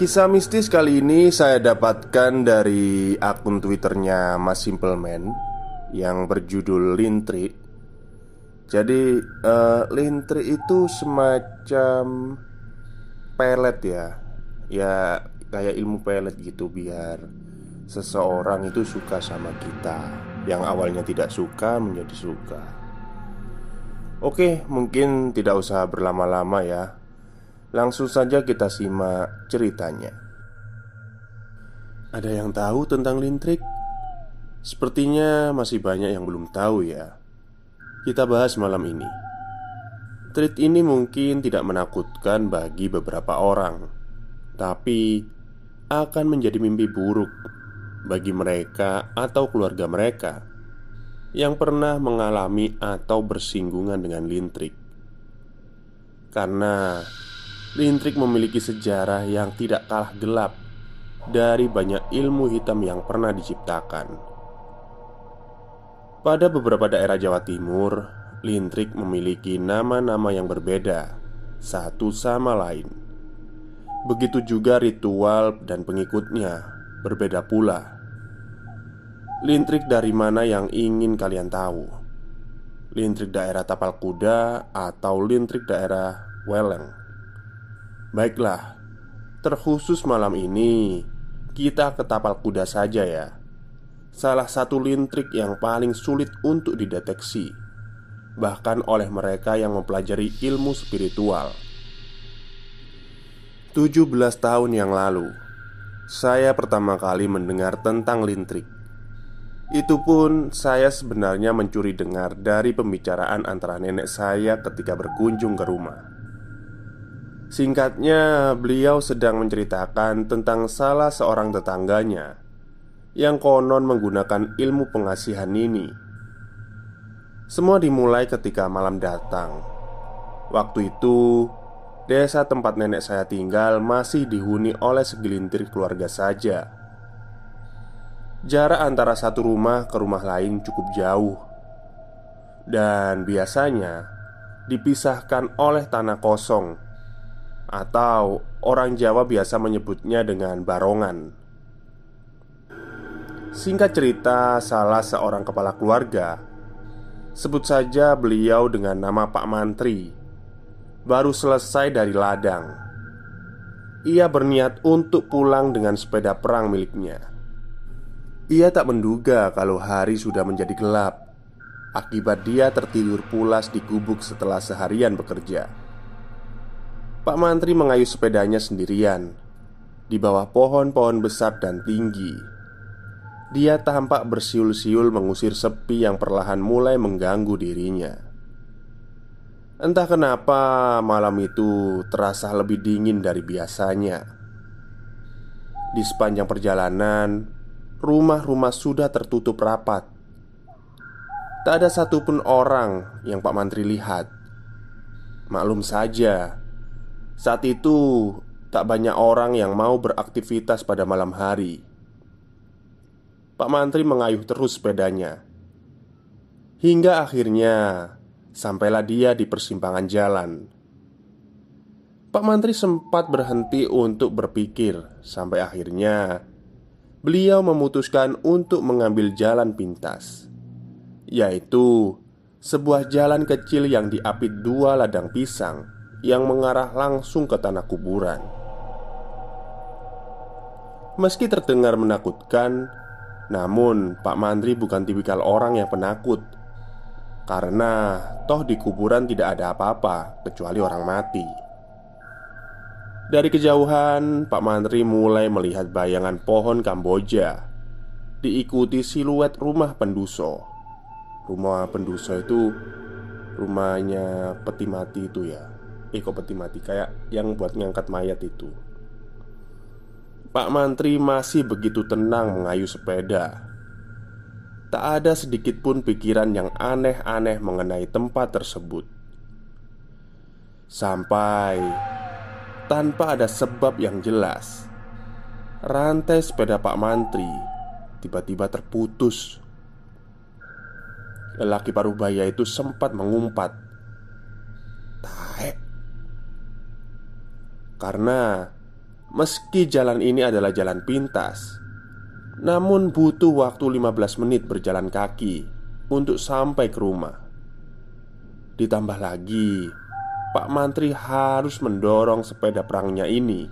Kisah mistis kali ini saya dapatkan dari akun twitternya Mas Simpleman Yang berjudul Lintri. Jadi uh, Lintri itu semacam pelet ya. Ya kayak ilmu pelet gitu biar Seseorang itu suka sama kita. Yang awalnya tidak suka menjadi suka. Oke mungkin tidak usah berlama-lama ya Langsung saja kita simak ceritanya. Ada yang tahu tentang lintrik? Sepertinya masih banyak yang belum tahu ya. Kita bahas malam ini. Treat ini mungkin tidak menakutkan bagi beberapa orang, tapi akan menjadi mimpi buruk bagi mereka atau keluarga mereka yang pernah mengalami atau bersinggungan dengan lintrik. Karena Lintrik memiliki sejarah yang tidak kalah gelap dari banyak ilmu hitam yang pernah diciptakan. Pada beberapa daerah Jawa Timur, Lintrik memiliki nama-nama yang berbeda satu sama lain. Begitu juga ritual dan pengikutnya berbeda pula. Lintrik dari mana yang ingin kalian tahu? Lintrik daerah Tapal Kuda atau lintrik daerah Weleng? Baiklah, terkhusus malam ini kita ke tapal kuda saja ya. Salah satu lintrik yang paling sulit untuk dideteksi, bahkan oleh mereka yang mempelajari ilmu spiritual. 17 tahun yang lalu, saya pertama kali mendengar tentang lintrik. Itu pun saya sebenarnya mencuri dengar dari pembicaraan antara nenek saya ketika berkunjung ke rumah. Singkatnya, beliau sedang menceritakan tentang salah seorang tetangganya yang konon menggunakan ilmu pengasihan ini. Semua dimulai ketika malam datang. Waktu itu, desa tempat nenek saya tinggal masih dihuni oleh segelintir keluarga saja. Jarak antara satu rumah ke rumah lain cukup jauh, dan biasanya dipisahkan oleh tanah kosong atau orang Jawa biasa menyebutnya dengan barongan. Singkat cerita, salah seorang kepala keluarga, sebut saja beliau dengan nama Pak Mantri, baru selesai dari ladang. Ia berniat untuk pulang dengan sepeda perang miliknya. Ia tak menduga kalau hari sudah menjadi gelap akibat dia tertidur pulas di gubuk setelah seharian bekerja. Pak Mantri mengayuh sepedanya sendirian di bawah pohon-pohon besar dan tinggi. Dia tampak bersiul-siul mengusir sepi yang perlahan mulai mengganggu dirinya. Entah kenapa malam itu terasa lebih dingin dari biasanya. Di sepanjang perjalanan, rumah-rumah sudah tertutup rapat. Tak ada satupun orang yang Pak Mantri lihat. Maklum saja, saat itu, tak banyak orang yang mau beraktivitas pada malam hari. Pak Mantri mengayuh terus sepedanya hingga akhirnya sampailah dia di persimpangan jalan. Pak Mantri sempat berhenti untuk berpikir, sampai akhirnya beliau memutuskan untuk mengambil jalan pintas, yaitu sebuah jalan kecil yang diapit dua ladang pisang yang mengarah langsung ke tanah kuburan. Meski terdengar menakutkan, namun Pak Mandri bukan tipikal orang yang penakut Karena toh di kuburan tidak ada apa-apa kecuali orang mati. Dari kejauhan Pak Mandri mulai melihat bayangan pohon Kamboja Diikuti siluet rumah penduso. Rumah penduso itu rumahnya peti mati itu ya Eko peti mati kayak yang buat ngangkat mayat itu Pak Mantri masih begitu tenang mengayuh sepeda. Tak ada sedikit pun pikiran yang aneh-aneh mengenai tempat tersebut. Sampai tanpa ada sebab yang jelas, rantai sepeda Pak Mantri tiba-tiba terputus. Lelaki paruh baya itu sempat mengumpat, "Taek." Karena meski jalan ini adalah jalan pintas, namun butuh waktu 15 menit berjalan kaki Untuk sampai ke rumah. Ditambah lagi Pak Mantri harus mendorong sepeda perangnya ini.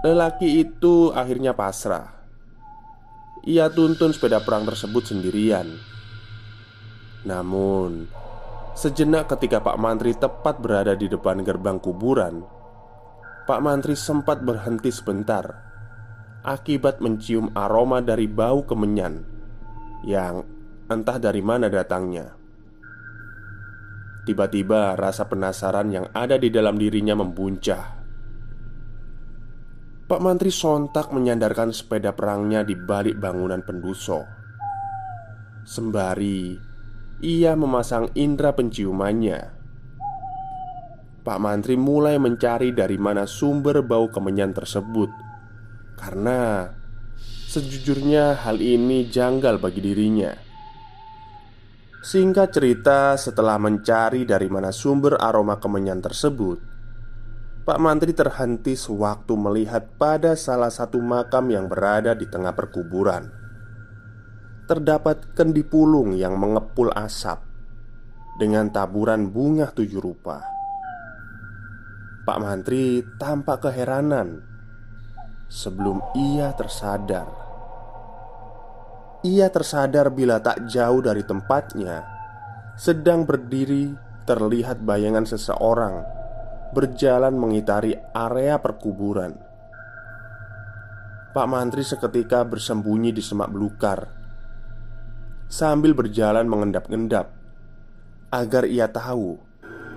Lelaki itu akhirnya pasrah. Ia tuntun sepeda perang tersebut sendirian. Namun Sejenak ketika Pak Mantri tepat berada di depan gerbang kuburan Pak Mantri sempat berhenti sebentar akibat mencium aroma dari bau kemenyan yang entah dari mana datangnya. Tiba-tiba rasa penasaran yang ada di dalam dirinya membuncah. Pak Mantri sontak menyandarkan sepeda perangnya di balik bangunan penduso. Sembari ia memasang indera penciumannya. Pak Mantri mulai mencari dari mana sumber bau kemenyan tersebut karena sejujurnya hal ini janggal bagi dirinya. Singkat cerita, setelah mencari dari mana sumber aroma kemenyan tersebut, Pak Mantri terhenti sewaktu melihat pada salah satu makam yang berada di tengah perkuburan. Terdapat kendi pulung yang mengepul asap dengan taburan bunga tujuh rupa. Pak Mantri tampak keheranan sebelum ia tersadar. Ia tersadar bila tak jauh dari tempatnya sedang berdiri terlihat bayangan seseorang berjalan mengitari area perkuburan. Pak Mantri seketika bersembunyi di semak belukar sambil berjalan mengendap-endap agar ia tahu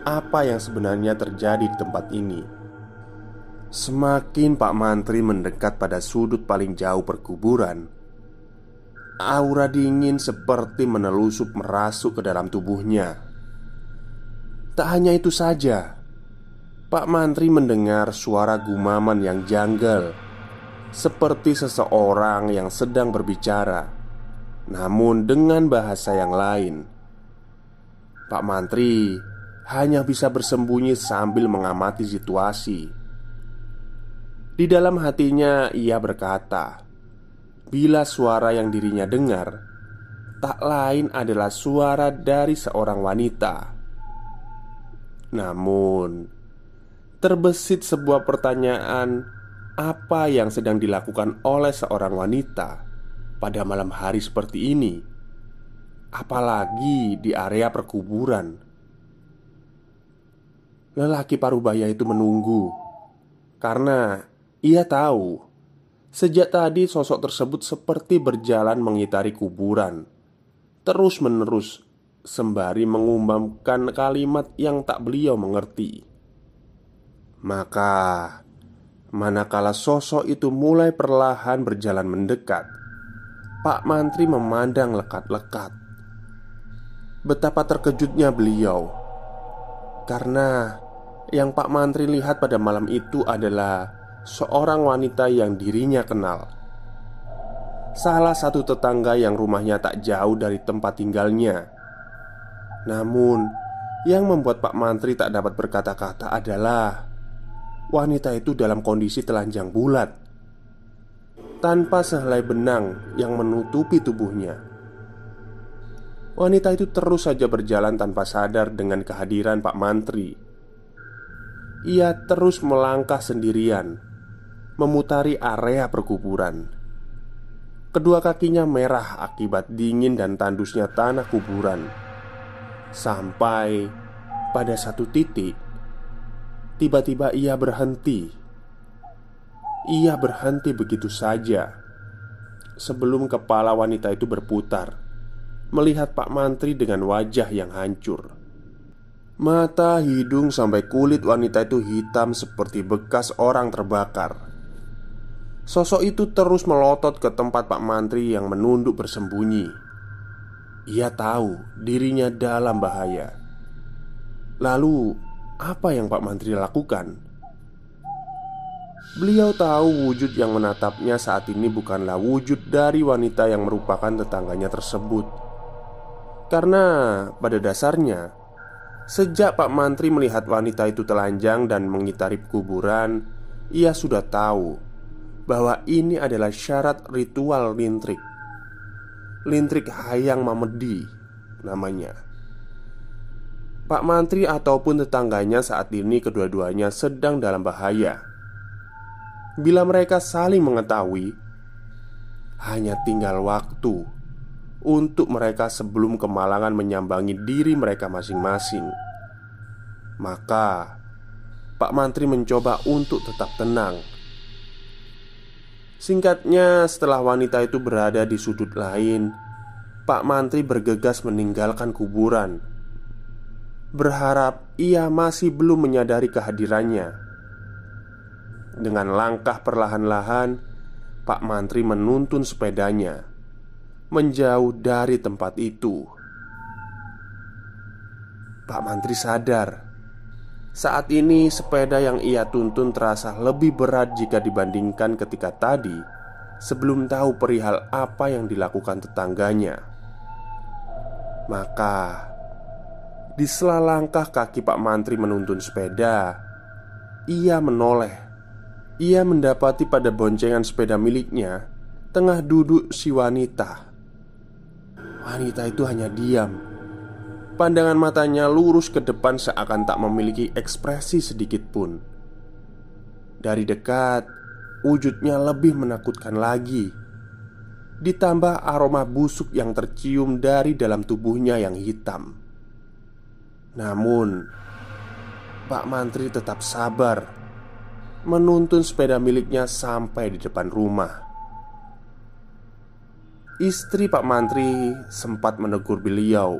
apa yang sebenarnya terjadi di tempat ini. Semakin Pak Mantri mendekat pada sudut paling jauh perkuburan Aura dingin seperti menelusup merasuk ke dalam tubuhnya Tak hanya itu saja Pak Mantri mendengar suara gumaman yang janggal Seperti seseorang yang sedang berbicara Namun dengan bahasa yang lain Pak Mantri hanya bisa bersembunyi sambil mengamati situasi. Di dalam hatinya ia berkata Bila suara yang dirinya dengar Tak lain adalah suara dari seorang wanita. Namun Terbesit sebuah pertanyaan Apa yang sedang dilakukan oleh seorang wanita Pada malam hari seperti ini Apalagi di area perkuburan. Lelaki parubaya itu menunggu Karena ia tahu Sejak tadi sosok tersebut seperti berjalan mengitari kuburan Terus-menerus Sembari mengumumkan kalimat yang tak beliau mengerti. Maka Manakala sosok itu mulai perlahan berjalan mendekat Pak Mantri memandang lekat-lekat Betapa terkejutnya beliau Karena yang Pak Mantri lihat pada malam itu adalah seorang wanita yang dirinya kenal. Salah satu tetangga yang rumahnya tak jauh dari tempat tinggalnya. Namun, yang membuat Pak Mantri tak dapat berkata-kata adalah wanita itu dalam kondisi telanjang bulat, tanpa sehelai benang yang menutupi tubuhnya. Wanita itu terus saja berjalan tanpa sadar dengan kehadiran Pak Mantri. Ia terus melangkah sendirian memutari area perkuburan. Kedua kakinya merah akibat dingin dan tandusnya tanah kuburan. Sampai pada satu titik, tiba-tiba ia berhenti. Ia berhenti begitu saja sebelum kepala wanita itu berputar, melihat Pak Mantri dengan wajah yang hancur. Mata, hidung, sampai kulit wanita itu hitam seperti bekas orang terbakar Sosok itu terus melotot ke tempat Pak Mantri yang menunduk bersembunyi. Ia tahu dirinya dalam bahaya. Lalu, apa yang Pak Mantri lakukan? Beliau tahu wujud yang menatapnya saat ini bukanlah wujud dari wanita yang merupakan tetangganya tersebut. Karena pada dasarnya, sejak Pak Mantri melihat wanita itu telanjang dan mengitari kuburan, ia sudah tahu bahwa ini adalah syarat ritual lintrik. Lintrik Hayang Mamedi namanya. Pak Mantri ataupun tetangganya saat ini kedua-duanya sedang dalam bahaya. Bila mereka saling mengetahui, hanya tinggal waktu untuk mereka sebelum kemalangan menyambangi diri mereka masing-masing. Maka, Pak Mantri mencoba untuk tetap tenang. Singkatnya, setelah wanita itu berada di sudut lain, Pak Mantri bergegas meninggalkan kuburan berharap ia masih belum menyadari kehadirannya. Dengan langkah perlahan-lahan, Pak Mantri menuntun sepedanya menjauh dari tempat itu. Pak Mantri sadar saat ini sepeda yang ia tuntun terasa lebih berat jika dibandingkan ketika tadi sebelum tahu perihal apa yang dilakukan tetangganya. Maka di sela langkah kaki Pak Mantri menuntun sepeda Ia menoleh Ia mendapati pada boncengan sepeda miliknya Tengah duduk si wanita. Wanita itu hanya diam. Pandangan matanya lurus ke depan seakan tak memiliki ekspresi sedikit pun. Dari dekat Wujudnya lebih menakutkan lagi. Ditambah aroma busuk yang tercium dari dalam tubuhnya yang hitam. Namun, Pak Mantri tetap sabar menuntun sepeda miliknya sampai di depan rumah. Istri Pak Mantri sempat menegur beliau,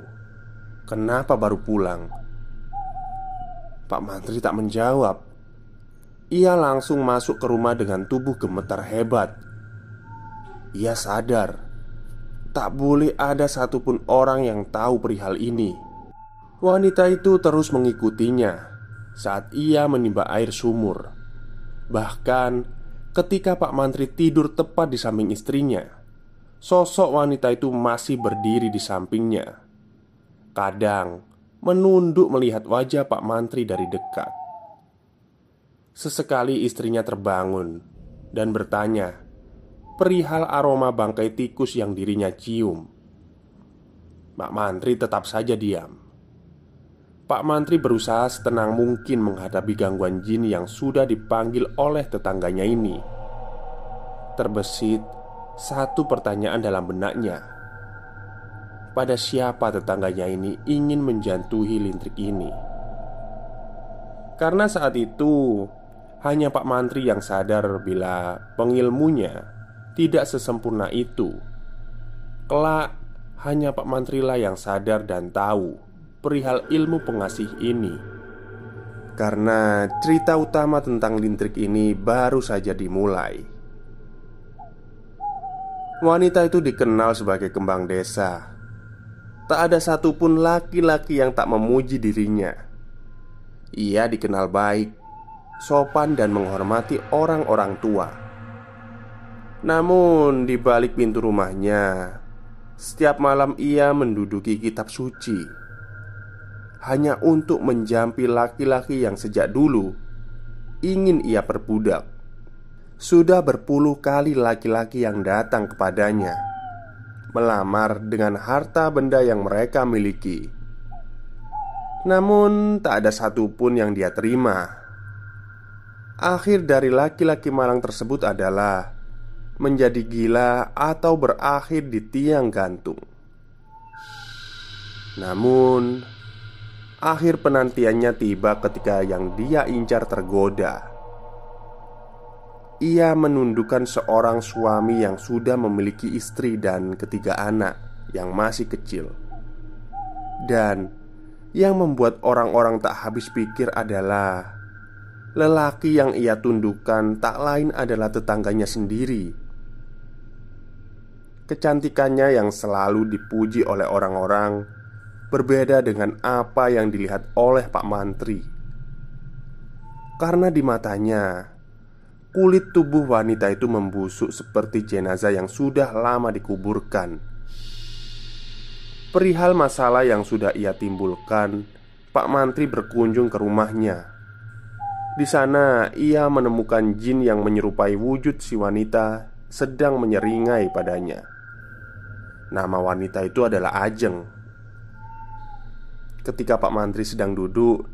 "Kenapa baru pulang?" Pak Mantri tak menjawab. Ia langsung masuk ke rumah dengan tubuh gemetar hebat. Ia sadar tak boleh ada satupun orang yang tahu perihal ini. Wanita itu terus mengikutinya saat ia menimba air sumur. Bahkan ketika Pak Mantri tidur tepat di samping istrinya, sosok wanita itu masih berdiri di sampingnya. Kadang menunduk melihat wajah Pak Mantri dari dekat. Sesekali istrinya terbangun dan bertanya perihal aroma bangkai tikus yang dirinya cium. Pak Mantri tetap saja diam. Pak Mantri berusaha setenang mungkin menghadapi gangguan jin yang sudah dipanggil oleh tetangganya ini. Terbesit satu pertanyaan dalam benaknya. Pada siapa tetangganya ini ingin menjantuhi lintrik ini? Karena saat itu hanya Pak Mantri yang sadar bila pengilmunya tidak sesempurna itu. Kelak hanya Pak Mantri lah yang sadar dan tahu perihal ilmu pengasih ini. Karena cerita utama tentang lintrik ini baru saja dimulai. Wanita itu dikenal sebagai kembang desa. Tak ada satupun laki-laki yang tak memuji dirinya. Ia dikenal baik, sopan dan menghormati orang-orang tua. Namun di balik pintu rumahnya Setiap malam ia menduduki kitab suci hanya untuk menjampi laki-laki yang sejak dulu ingin ia perbudak. Sudah berpuluh kali laki-laki yang datang kepadanya melamar dengan harta benda yang mereka miliki. Namun, tak ada satupun yang dia terima. Akhir dari laki-laki malang tersebut adalah menjadi gila atau berakhir di tiang gantung. Namun, Akhir penantiannya tiba ketika yang dia incar tergoda. Ia menundukkan seorang suami yang sudah memiliki istri dan ketiga anak yang masih kecil, dan yang membuat orang-orang tak habis pikir adalah lelaki yang ia tundukkan tak lain adalah tetangganya sendiri. Kecantikannya yang selalu dipuji oleh orang-orang berbeda dengan apa yang dilihat oleh Pak Mantri. Karena di matanya, kulit tubuh wanita itu membusuk seperti jenazah yang sudah lama dikuburkan. Perihal masalah yang sudah ia timbulkan, Pak Mantri berkunjung ke rumahnya. Di sana, ia menemukan jin yang menyerupai wujud si wanita sedang menyeringai padanya. Nama wanita itu adalah Ajeng. Ketika Pak Mantri sedang duduk,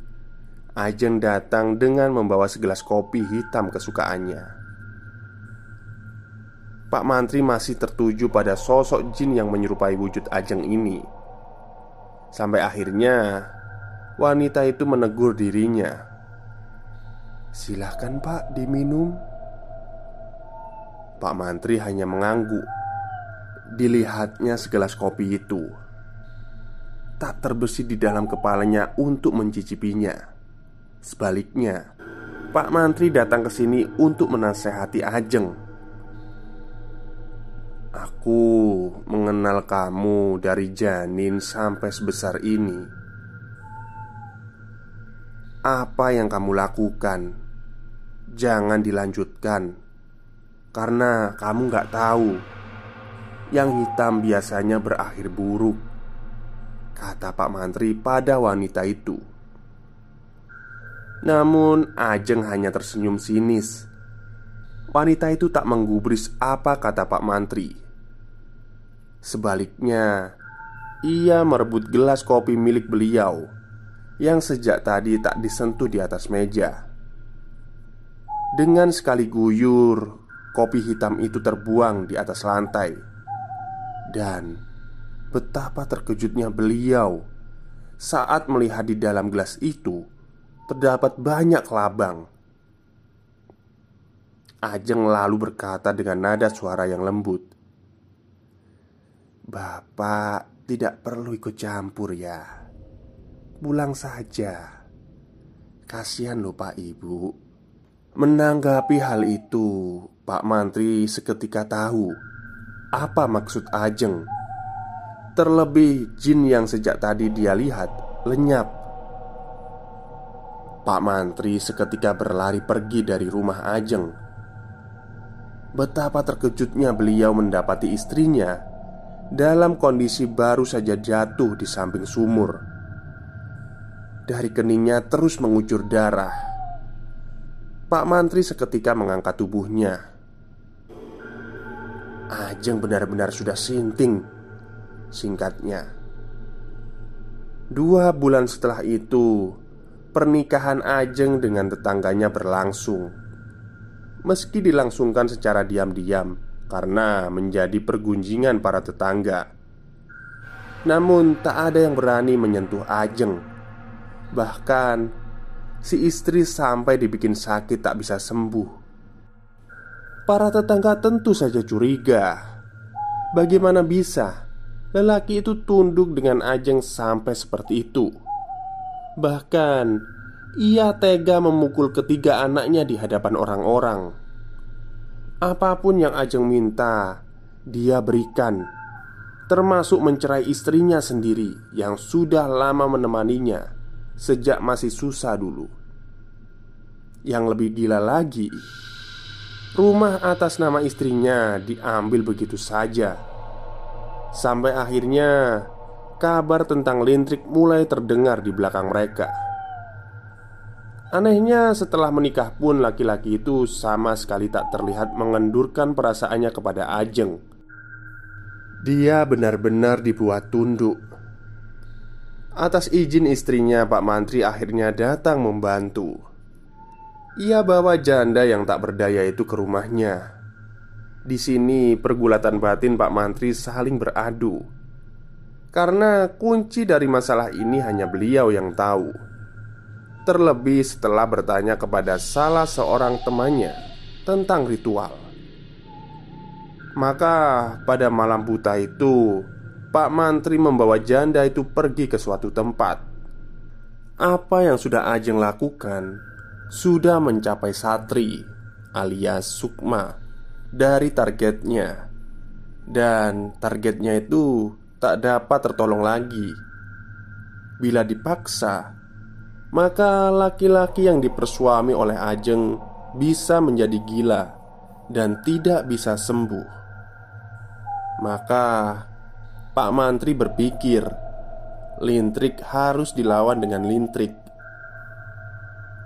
Ajeng datang dengan membawa segelas kopi hitam kesukaannya. Pak Mantri masih tertuju pada sosok jin yang menyerupai wujud Ajeng ini. Sampai akhirnya wanita itu menegur dirinya. "Silahkan, Pak, diminum." Pak Mantri hanya mengangguk. Dilihatnya segelas kopi itu tak terbesit di dalam kepalanya untuk mencicipinya. Sebaliknya, Pak Mantri datang ke sini untuk menasehati Ajeng. Aku mengenal kamu dari janin sampai sebesar ini. Apa yang kamu lakukan? Jangan dilanjutkan, karena kamu gak tahu. Yang hitam biasanya berakhir buruk Kata Pak Mantri pada wanita itu. Namun Ajeng hanya tersenyum sinis. Wanita itu tak menggubris apa kata Pak Mantri. Sebaliknya Ia merebut gelas kopi milik beliau Yang sejak tadi tak disentuh di atas meja. Dengan sekali guyur Kopi hitam itu terbuang di atas lantai. Dan Betapa terkejutnya beliau saat melihat di dalam gelas itu terdapat banyak labang. Ajeng lalu berkata dengan nada suara yang lembut, "Bapak tidak perlu ikut campur ya. Pulang saja. Kasihan loh Pak Ibu." Menanggapi hal itu, Pak Mantri seketika tahu apa maksud Ajeng Terlebih jin yang sejak tadi dia lihat lenyap. Pak Mantri seketika berlari pergi dari rumah Ajeng. Betapa terkejutnya beliau mendapati istrinya Dalam kondisi baru saja jatuh di samping sumur. Dari keningnya terus mengucur darah. Pak Mantri seketika mengangkat tubuhnya. Ajeng benar-benar sudah sinting Singkatnya, dua bulan setelah itu, pernikahan Ajeng dengan tetangganya berlangsung. Meski dilangsungkan secara diam-diam karena menjadi pergunjingan para tetangga, namun tak ada yang berani menyentuh Ajeng. Bahkan si istri sampai dibikin sakit tak bisa sembuh. Para tetangga tentu saja curiga. Bagaimana bisa Lelaki itu tunduk dengan Ajeng sampai seperti itu. Bahkan ia tega memukul ketiga anaknya di hadapan orang-orang. Apa pun yang Ajeng minta, dia berikan, termasuk mencerai istrinya sendiri yang sudah lama menemaninya sejak masih susah dulu. Yang lebih gila lagi, rumah atas nama istrinya diambil begitu saja Sampai akhirnya kabar tentang lintrik mulai terdengar di belakang mereka. Anehnya, setelah menikah pun laki-laki itu sama sekali tak terlihat mengendurkan perasaannya kepada Ajeng. Dia benar-benar dibuat tunduk. Atas izin istrinya, Pak Mantri akhirnya datang membantu. Ia bawa janda yang tak berdaya itu ke rumahnya di sini pergulatan batin Pak Mantri saling beradu. Karena kunci dari masalah ini hanya beliau yang tahu. Terlebih setelah bertanya kepada salah seorang temannya Tentang ritual. Maka pada malam buta itu Pak Mantri membawa janda itu pergi ke suatu tempat. Apa yang sudah Ajeng lakukan sudah mencapai Satri alias Sukma dari targetnya, dan targetnya itu tak dapat tertolong lagi. Bila dipaksa, maka laki-laki yang dipersuami oleh Ajeng bisa menjadi gila dan tidak bisa sembuh. Maka Pak Mantri berpikir, lintrik harus dilawan dengan lintrik.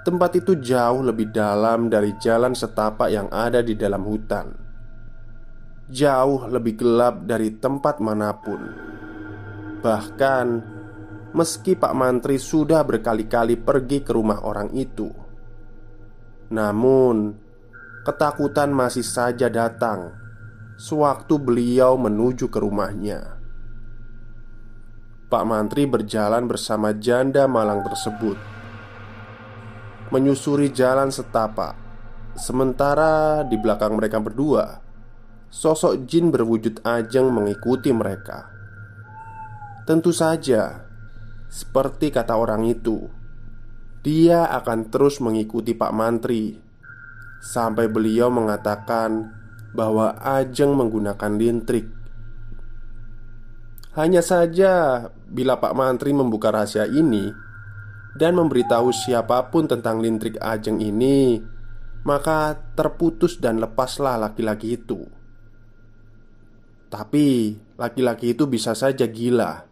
Tempat itu jauh lebih dalam dari jalan setapak yang ada di dalam hutan. Jauh lebih gelap dari tempat mana pun. Bahkan, meski Pak Mantri sudah berkali-kali pergi ke rumah orang itu, namun ketakutan masih saja datang sewaktu beliau menuju ke rumahnya. Pak Mantri berjalan bersama janda malang tersebut menyusuri jalan setapak. Sementara di belakang mereka berdua, sosok jin berwujud ajeng mengikuti mereka. Tentu saja, seperti kata orang itu, dia akan terus mengikuti Pak Mantri sampai beliau mengatakan bahwa Ajeng menggunakan lintrik. Hanya saja, bila Pak Mantri membuka rahasia ini, dan memberitahu siapa pun tentang lintrik ajeng ini, maka terputus dan lepaslah laki-laki itu. Tapi laki-laki itu bisa saja gila.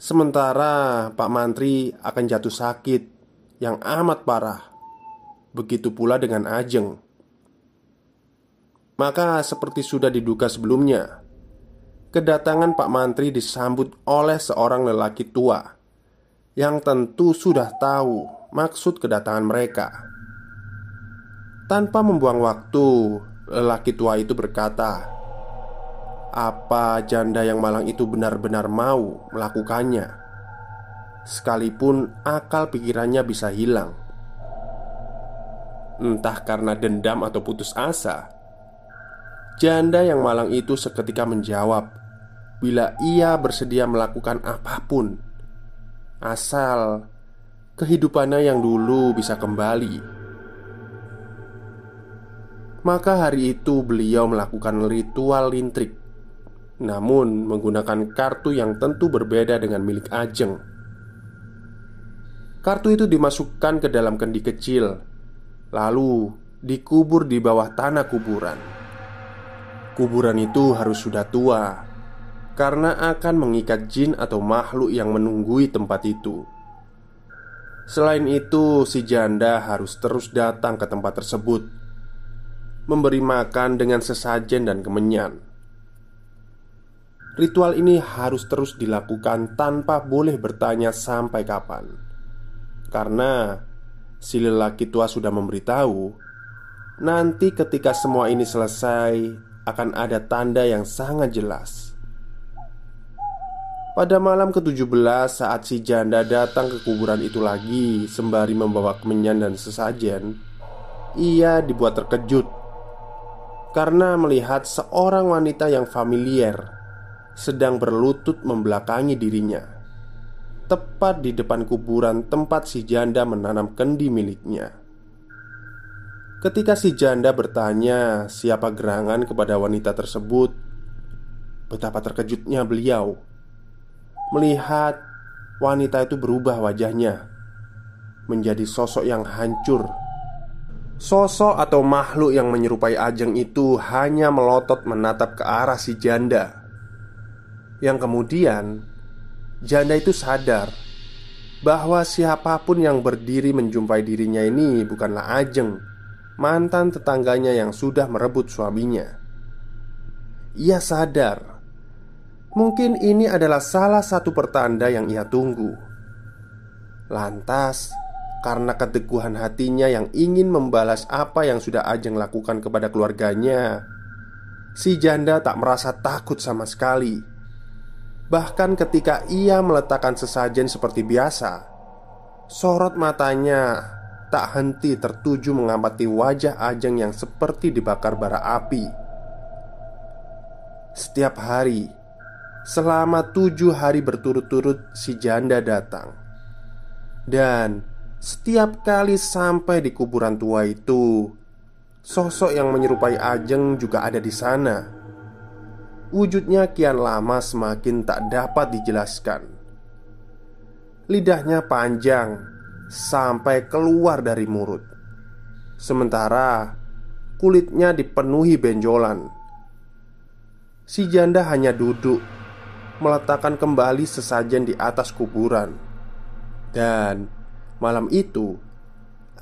Sementara Pak Mantri akan jatuh sakit yang amat parah. Begitu pula dengan Ajeng. Maka seperti sudah diduga sebelumnya, kedatangan Pak Mantri disambut oleh seorang lelaki tua yang tentu sudah tahu maksud kedatangan mereka. Tanpa membuang waktu, lelaki tua itu berkata, "Apa janda yang malang itu benar-benar mau melakukannya, sekalipun akal pikirannya bisa hilang, entah karena dendam atau putus asa." Janda yang malang itu seketika menjawab, "Bila ia bersedia melakukan apa pun." Asal kehidupannya yang dulu bisa kembali. Maka hari itu beliau melakukan ritual lintrik Namun menggunakan kartu yang tentu berbeda dengan milik Ajeng. Kartu itu dimasukkan ke dalam kendi kecil Lalu dikubur di bawah tanah kuburan. Kuburan itu harus sudah tua karena akan mengikat jin atau makhluk yang menunggui tempat itu. Selain itu, si janda harus terus datang ke tempat tersebut, memberi makan dengan sesajen dan kemenyan. Ritual ini harus terus dilakukan tanpa boleh bertanya sampai kapan, karena si lelaki tua sudah memberitahu nanti ketika semua ini selesai akan ada tanda yang sangat jelas pada malam ke-17 saat si janda datang ke kuburan itu lagi Sembari membawa kemenyan dan sesajen Ia dibuat terkejut. Karena melihat seorang wanita yang familiar Sedang berlutut membelakangi dirinya. Tepat di depan kuburan tempat si janda menanam kendi miliknya. Ketika si janda bertanya siapa gerangan kepada wanita tersebut Betapa terkejutnya beliau melihat wanita itu berubah wajahnya menjadi sosok yang hancur. Sosok atau makhluk yang menyerupai Ajeng itu hanya melotot menatap ke arah si janda. Yang kemudian janda itu sadar bahwa siapa pun yang berdiri menjumpai dirinya ini bukanlah Ajeng, mantan tetangganya yang sudah merebut suaminya. Ia sadar Mungkin ini adalah salah satu pertanda yang ia tunggu. Lantas, karena keteguhan hatinya yang ingin membalas apa yang sudah Ajeng lakukan kepada keluarganya, si janda tak merasa takut sama sekali. Bahkan ketika ia meletakkan sesajen seperti biasa, sorot matanya tak henti tertuju mengamati wajah Ajeng yang seperti dibakar bara api. Setiap hari, Selama tujuh hari berturut-turut si janda datang Dan Setiap kali sampai di kuburan tua itu, sosok yang menyerupai Ajeng juga ada di sana. Wujudnya kian lama semakin tak dapat dijelaskan. Lidahnya panjang sampai keluar dari mulut, sementara kulitnya dipenuhi benjolan. Si janda hanya duduk, meletakkan kembali sesajen di atas kuburan, dan Malam itu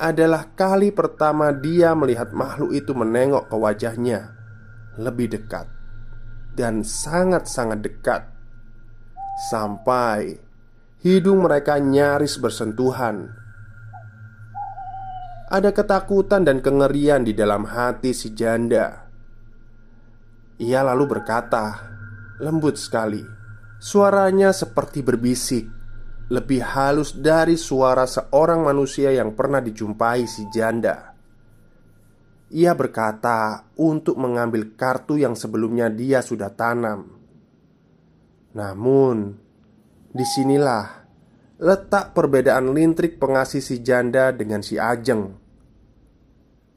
adalah kali pertama dia melihat makhluk itu menengok ke wajahnya lebih dekat dan sangat-sangat dekat, sampai hidung mereka nyaris bersentuhan. Ada ketakutan dan kengerian di dalam hati si janda. Ia lalu berkata, lembut sekali, suaranya seperti berbisik lebih halus dari suara seorang manusia yang pernah dijumpai si janda. Ia berkata untuk mengambil kartu yang sebelumnya dia sudah tanam. Namun, di sinilah letak perbedaan lintrik pengasih si janda dengan si Ajeng.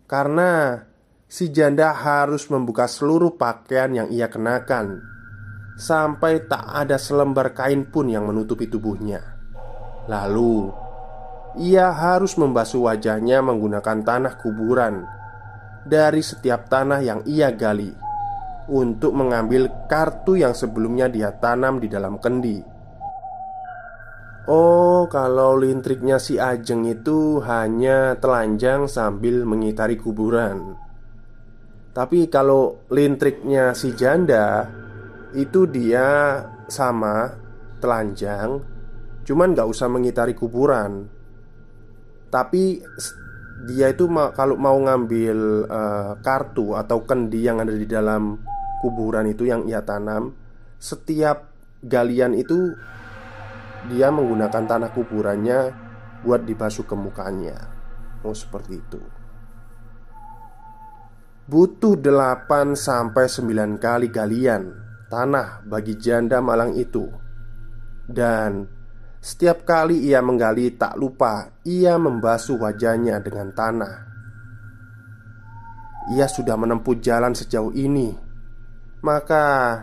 Karena si janda harus membuka seluruh pakaian yang ia kenakan sampai tak ada selembar kain pun yang menutupi tubuhnya. Lalu, ia harus membasuh wajahnya menggunakan tanah kuburan dari setiap tanah yang ia gali untuk mengambil kartu yang sebelumnya dia tanam di dalam kendi. Oh, kalau lintriknya si Ajeng itu hanya telanjang sambil mengitari kuburan. Tapi kalau lintriknya si janda itu dia sama telanjang Cuman nggak usah mengitari kuburan. Tapi dia itu ma kalau mau ngambil uh, kartu atau kendi yang ada di dalam kuburan itu yang ia tanam Setiap galian itu dia menggunakan tanah kuburannya buat dibasuh ke mukanya. Oh seperti itu. Butuh 8 sampai 9 kali galian tanah bagi janda malang itu Dan setiap kali ia menggali, tak lupa ia membasuh wajahnya dengan tanah. Ia sudah menempuh jalan sejauh ini, maka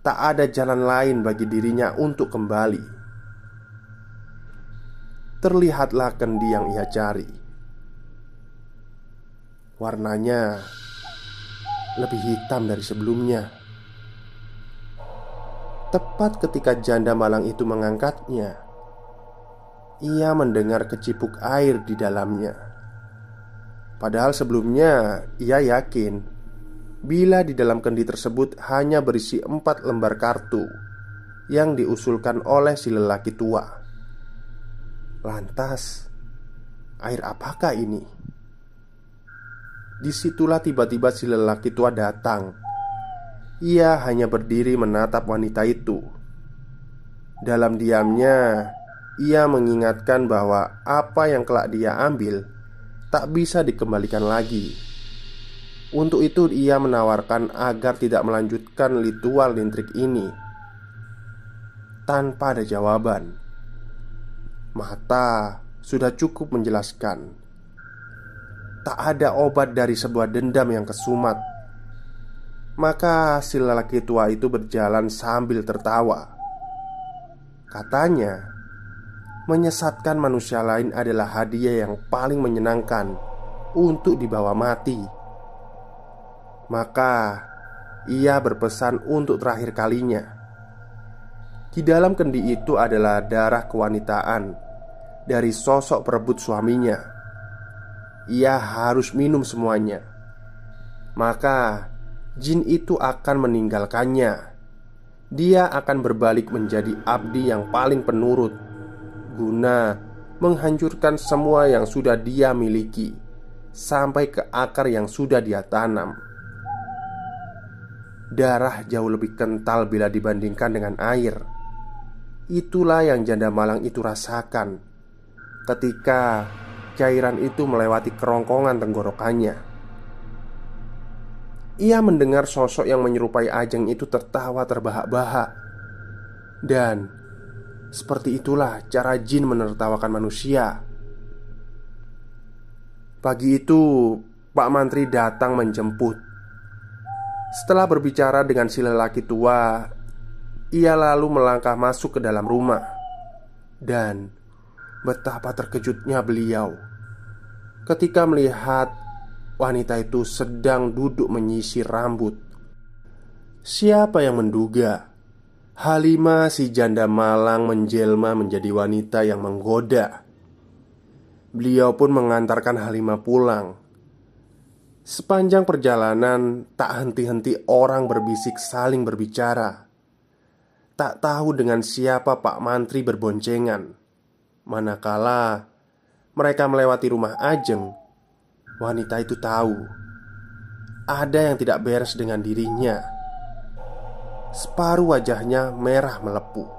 tak ada jalan lain bagi dirinya untuk kembali. Terlihatlah kendi yang ia cari. Warnanya lebih hitam dari sebelumnya. Tepat ketika janda malang itu mengangkatnya, ia mendengar kecipuk air di dalamnya. Padahal sebelumnya ia yakin bila di dalam kendi tersebut hanya berisi empat lembar kartu yang diusulkan oleh si lelaki tua. Lantas, air apakah ini? Di situlah tiba-tiba si lelaki tua datang. Ia hanya berdiri menatap wanita itu. Dalam diamnya, ia mengingatkan bahwa apa yang kelak dia ambil tak bisa dikembalikan lagi. Untuk itu, ia menawarkan agar tidak melanjutkan ritual lintrik ini tanpa ada jawaban. Mata sudah cukup menjelaskan. Tak ada obat dari sebuah dendam yang kesumat. Maka si lelaki tua itu berjalan sambil tertawa. Katanya, menyesatkan manusia lain adalah hadiah yang paling menyenangkan untuk dibawa mati. Maka ia berpesan untuk terakhir kalinya. Di dalam kendi itu adalah darah kewanitaan dari sosok perebut suaminya. Ia harus minum semuanya. Maka jin itu akan meninggalkannya. Dia akan berbalik menjadi abdi yang paling penurut guna menghancurkan semua yang sudah dia miliki sampai ke akar yang sudah dia tanam. Darah jauh lebih kental bila dibandingkan dengan air. Itulah yang janda malang itu rasakan ketika cairan itu melewati kerongkongan tenggorokannya. Ia mendengar sosok yang menyerupai Ajeng itu tertawa terbahak-bahak. Dan seperti itulah cara jin menertawakan manusia. Pagi itu, Pak Mantri datang menjemput. Setelah berbicara dengan si lelaki tua, ia lalu melangkah masuk ke dalam rumah, dan betapa terkejutnya beliau. Ketika melihat wanita itu sedang duduk menyisir rambut. Siapa yang menduga Halimah si janda malang menjelma menjadi wanita yang menggoda? Beliau pun mengantarkan Halimah pulang. Sepanjang perjalanan, tak henti-henti orang berbisik saling berbicara. Tak tahu dengan siapa Pak Mantri berboncengan. Manakala mereka melewati rumah Ajeng, wanita itu tahu ada yang tidak beres dengan dirinya. Separuh wajahnya merah melepuh.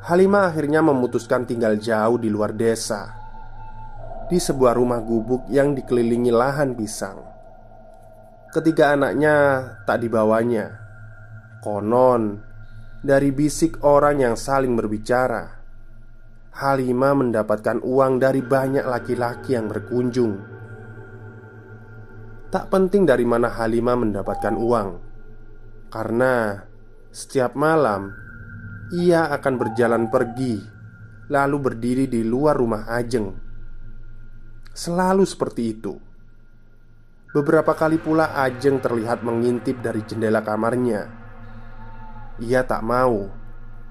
Halimah akhirnya memutuskan tinggal jauh di luar desa Di sebuah rumah gubuk yang dikelilingi lahan pisang Ketiga anaknya tak dibawanya Konon Dari bisik orang yang saling berbicara Halimah mendapatkan uang dari banyak laki-laki yang berkunjung Tak penting dari mana Halimah mendapatkan uang Karena setiap malam ia akan berjalan pergi, lalu berdiri di luar rumah Ajeng. Selalu seperti itu. Beberapa kali pula Ajeng terlihat mengintip dari jendela kamarnya. Ia tak mau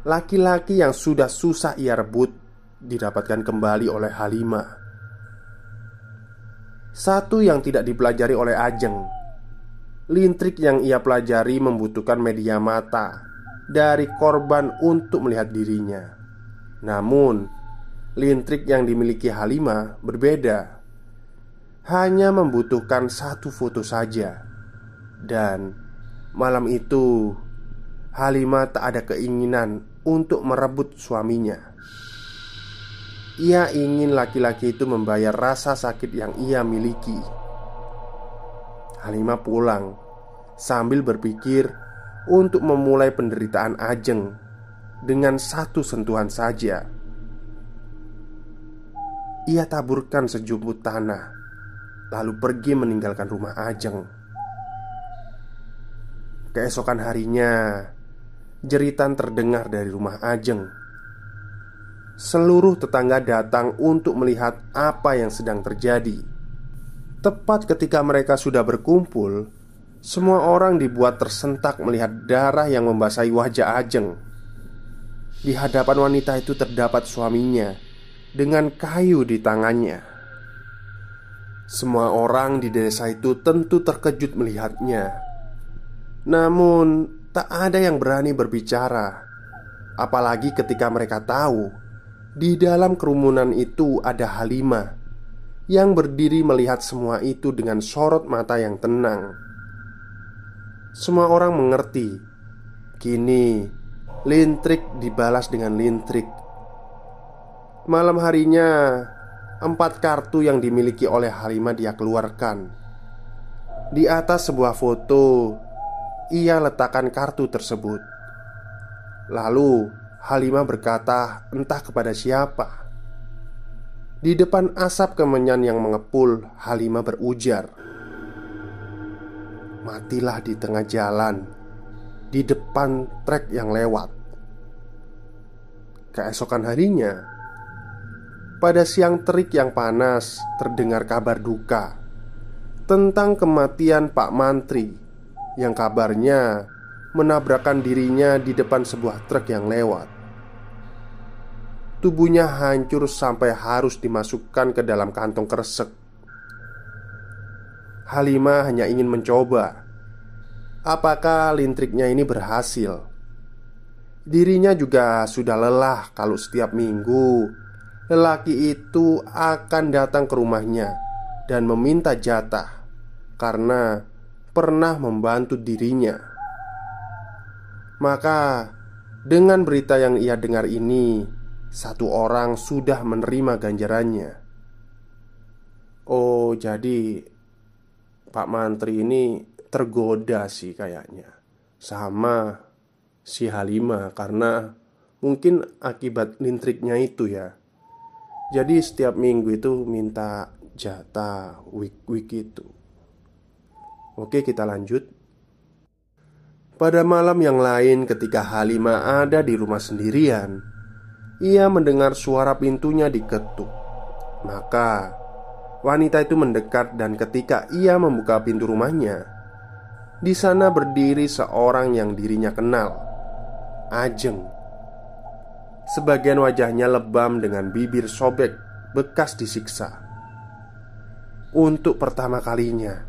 laki-laki yang sudah susah ia rebut didapatkan kembali oleh Halimah. Satu yang tidak dipelajari oleh Ajeng, lintrik yang ia pelajari membutuhkan media mata dari korban untuk melihat dirinya. Namun, lintrik yang dimiliki Halimah berbeda. Hanya membutuhkan satu foto saja. Dan malam itu Halimah tak ada keinginan untuk merebut suaminya. Ia ingin laki-laki itu membayar rasa sakit yang ia miliki. Halimah pulang sambil berpikir untuk memulai penderitaan Ajeng dengan satu sentuhan saja. Ia taburkan sejumput tanah, lalu pergi meninggalkan rumah Ajeng. Keesokan harinya, jeritan terdengar dari rumah Ajeng. Seluruh tetangga datang untuk melihat apa yang sedang terjadi. Tepat ketika mereka sudah berkumpul, semua orang dibuat tersentak melihat darah yang membasahi wajah Ajeng. Di hadapan wanita itu terdapat suaminya dengan kayu di tangannya. Semua orang di desa itu tentu terkejut melihatnya. Namun, tak ada yang berani berbicara, apalagi ketika mereka tahu di dalam kerumunan itu ada Halimah yang berdiri melihat semua itu dengan sorot mata yang tenang. Semua orang mengerti Kini Lintrik dibalas dengan lintrik. Malam harinya Empat kartu yang dimiliki oleh Halimah dia keluarkan. Di atas sebuah foto Ia letakkan kartu tersebut. Lalu Halimah berkata entah kepada siapa. Di depan asap kemenyan yang mengepul Halimah berujar Matilah di tengah jalan Di depan trek yang lewat. Keesokan harinya Pada siang terik yang panas Terdengar kabar duka Tentang kematian Pak Mantri Yang kabarnya Menabrakkan dirinya di depan sebuah truk yang lewat. Tubuhnya hancur sampai harus dimasukkan ke dalam kantong kresek Halimah hanya ingin mencoba Apakah lintriknya ini berhasil? Dirinya juga sudah lelah kalau setiap minggu Lelaki itu akan datang ke rumahnya Dan meminta jatah Karena pernah membantu dirinya Maka dengan berita yang ia dengar ini Satu orang sudah menerima ganjarannya. Oh jadi Pak Mantri ini tergoda sih kayaknya. Sama si Halimah karena mungkin akibat lintriknya itu ya. Jadi setiap minggu itu minta jatah week-week itu. Oke kita lanjut Pada malam yang lain ketika Halimah ada di rumah sendirian Ia mendengar suara pintunya diketuk Maka wanita itu mendekat dan ketika ia membuka pintu rumahnya di sana berdiri seorang yang dirinya kenal, Ajeng. Sebagian wajahnya lebam dengan bibir sobek bekas disiksa. Untuk pertama kalinya,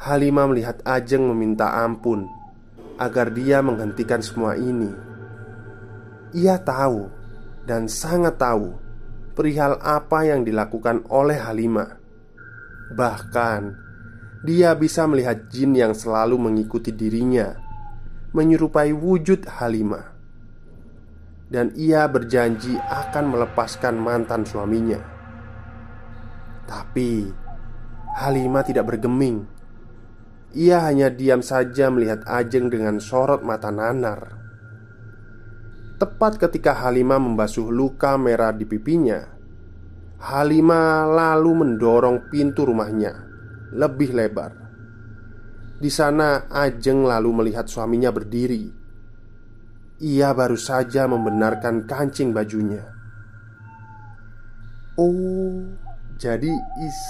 Halimah melihat Ajeng meminta ampun agar dia menghentikan semua ini. Ia tahu dan sangat tahu perihal apa yang dilakukan oleh Halimah. Bahkan dia bisa melihat jin yang selalu mengikuti dirinya, menyerupai wujud Halimah, dan ia berjanji akan melepaskan mantan suaminya. Tapi Halimah tidak bergeming. Ia hanya diam saja melihat Ajeng dengan sorot mata nanar. Tepat ketika Halimah membasuh luka merah di pipinya, Halimah lalu mendorong pintu rumahnya lebih lebar. Di sana, Ajeng lalu melihat suaminya berdiri. Ia baru saja membenarkan kancing bajunya. Oh, jadi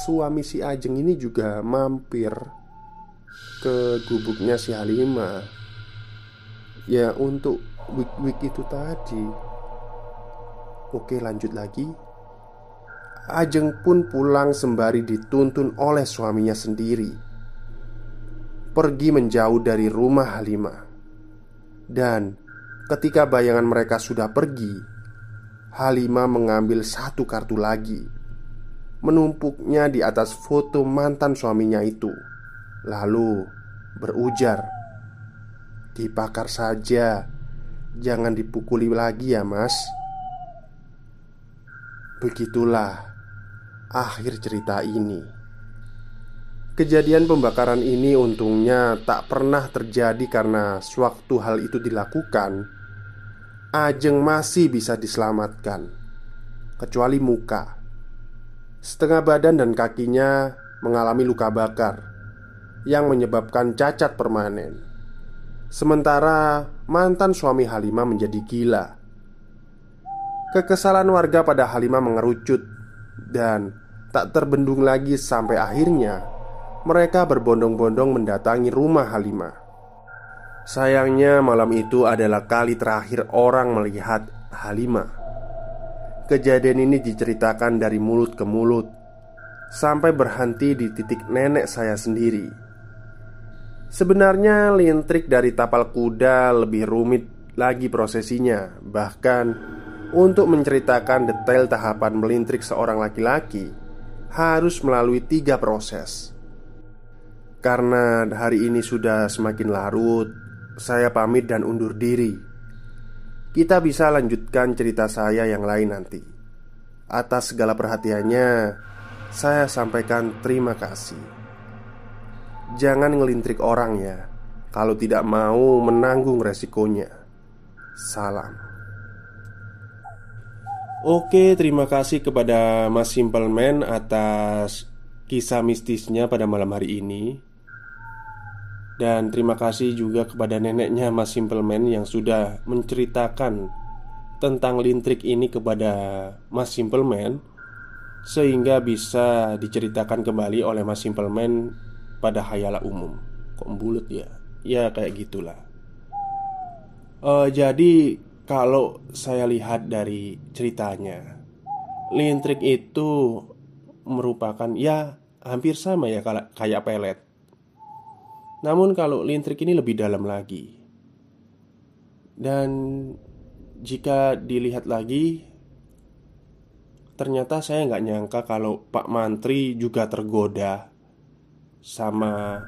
suami si Ajeng ini juga mampir ke gubuknya si Halimah. Ya, untuk week-week itu tadi. Oke, lanjut lagi. Ajeng pun pulang sembari dituntun oleh suaminya sendiri Pergi menjauh dari rumah Halimah Dan ketika bayangan mereka sudah pergi Halimah mengambil satu kartu lagi Menumpuknya di atas foto mantan suaminya itu Lalu berujar Dipakar saja Jangan dipukuli lagi ya mas Begitulah akhir cerita ini. Kejadian pembakaran ini untungnya tak pernah terjadi karena sewaktu hal itu dilakukan, Ajeng masih bisa diselamatkan, kecuali muka. Setengah badan dan kakinya mengalami luka bakar yang menyebabkan cacat permanen. Sementara mantan suami Halimah menjadi gila. Kekesalan warga pada Halimah mengerucut dan tak terbendung lagi sampai akhirnya mereka berbondong-bondong mendatangi rumah Halimah. Sayangnya malam itu adalah kali terakhir orang melihat Halimah. Kejadian ini diceritakan dari mulut ke mulut sampai berhenti di titik nenek saya sendiri. Sebenarnya lintrik dari tapal kuda lebih rumit lagi prosesinya, bahkan untuk menceritakan detail tahapan melintrik seorang laki-laki harus melalui tiga proses. Karena hari ini sudah semakin larut, saya pamit dan undur diri. Kita bisa lanjutkan cerita saya yang lain nanti. Atas segala perhatiannya, saya sampaikan terima kasih. Jangan ngelintrik orang ya, kalau tidak mau menanggung resikonya. Salam. Oke, terima kasih kepada Mas Simple Man atas kisah mistisnya pada malam hari ini. Dan terima kasih juga kepada neneknya Mas Simple Man yang sudah menceritakan tentang lintrik ini kepada Mas Simple Man sehingga bisa diceritakan kembali oleh Mas Simple Man pada hayala umum. Kok bulut ya? Ya kayak gitulah. Uh, jadi kalau saya lihat dari ceritanya Lintrik itu merupakan ya hampir sama ya kayak pelet Namun kalau lintrik ini lebih dalam lagi Dan jika dilihat lagi Ternyata saya nggak nyangka kalau Pak Mantri juga tergoda Sama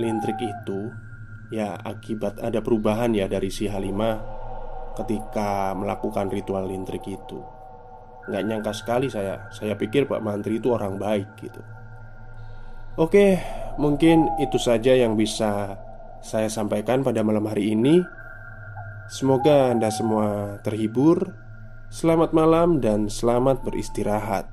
lintrik itu Ya akibat ada perubahan ya dari si Halimah ketika melakukan ritual lintrik itu. Nggak nyangka sekali saya Saya pikir Pak Mantri itu orang baik gitu. Oke, mungkin itu saja yang bisa saya sampaikan pada malam hari ini. Semoga Anda semua terhibur. Selamat malam dan selamat beristirahat.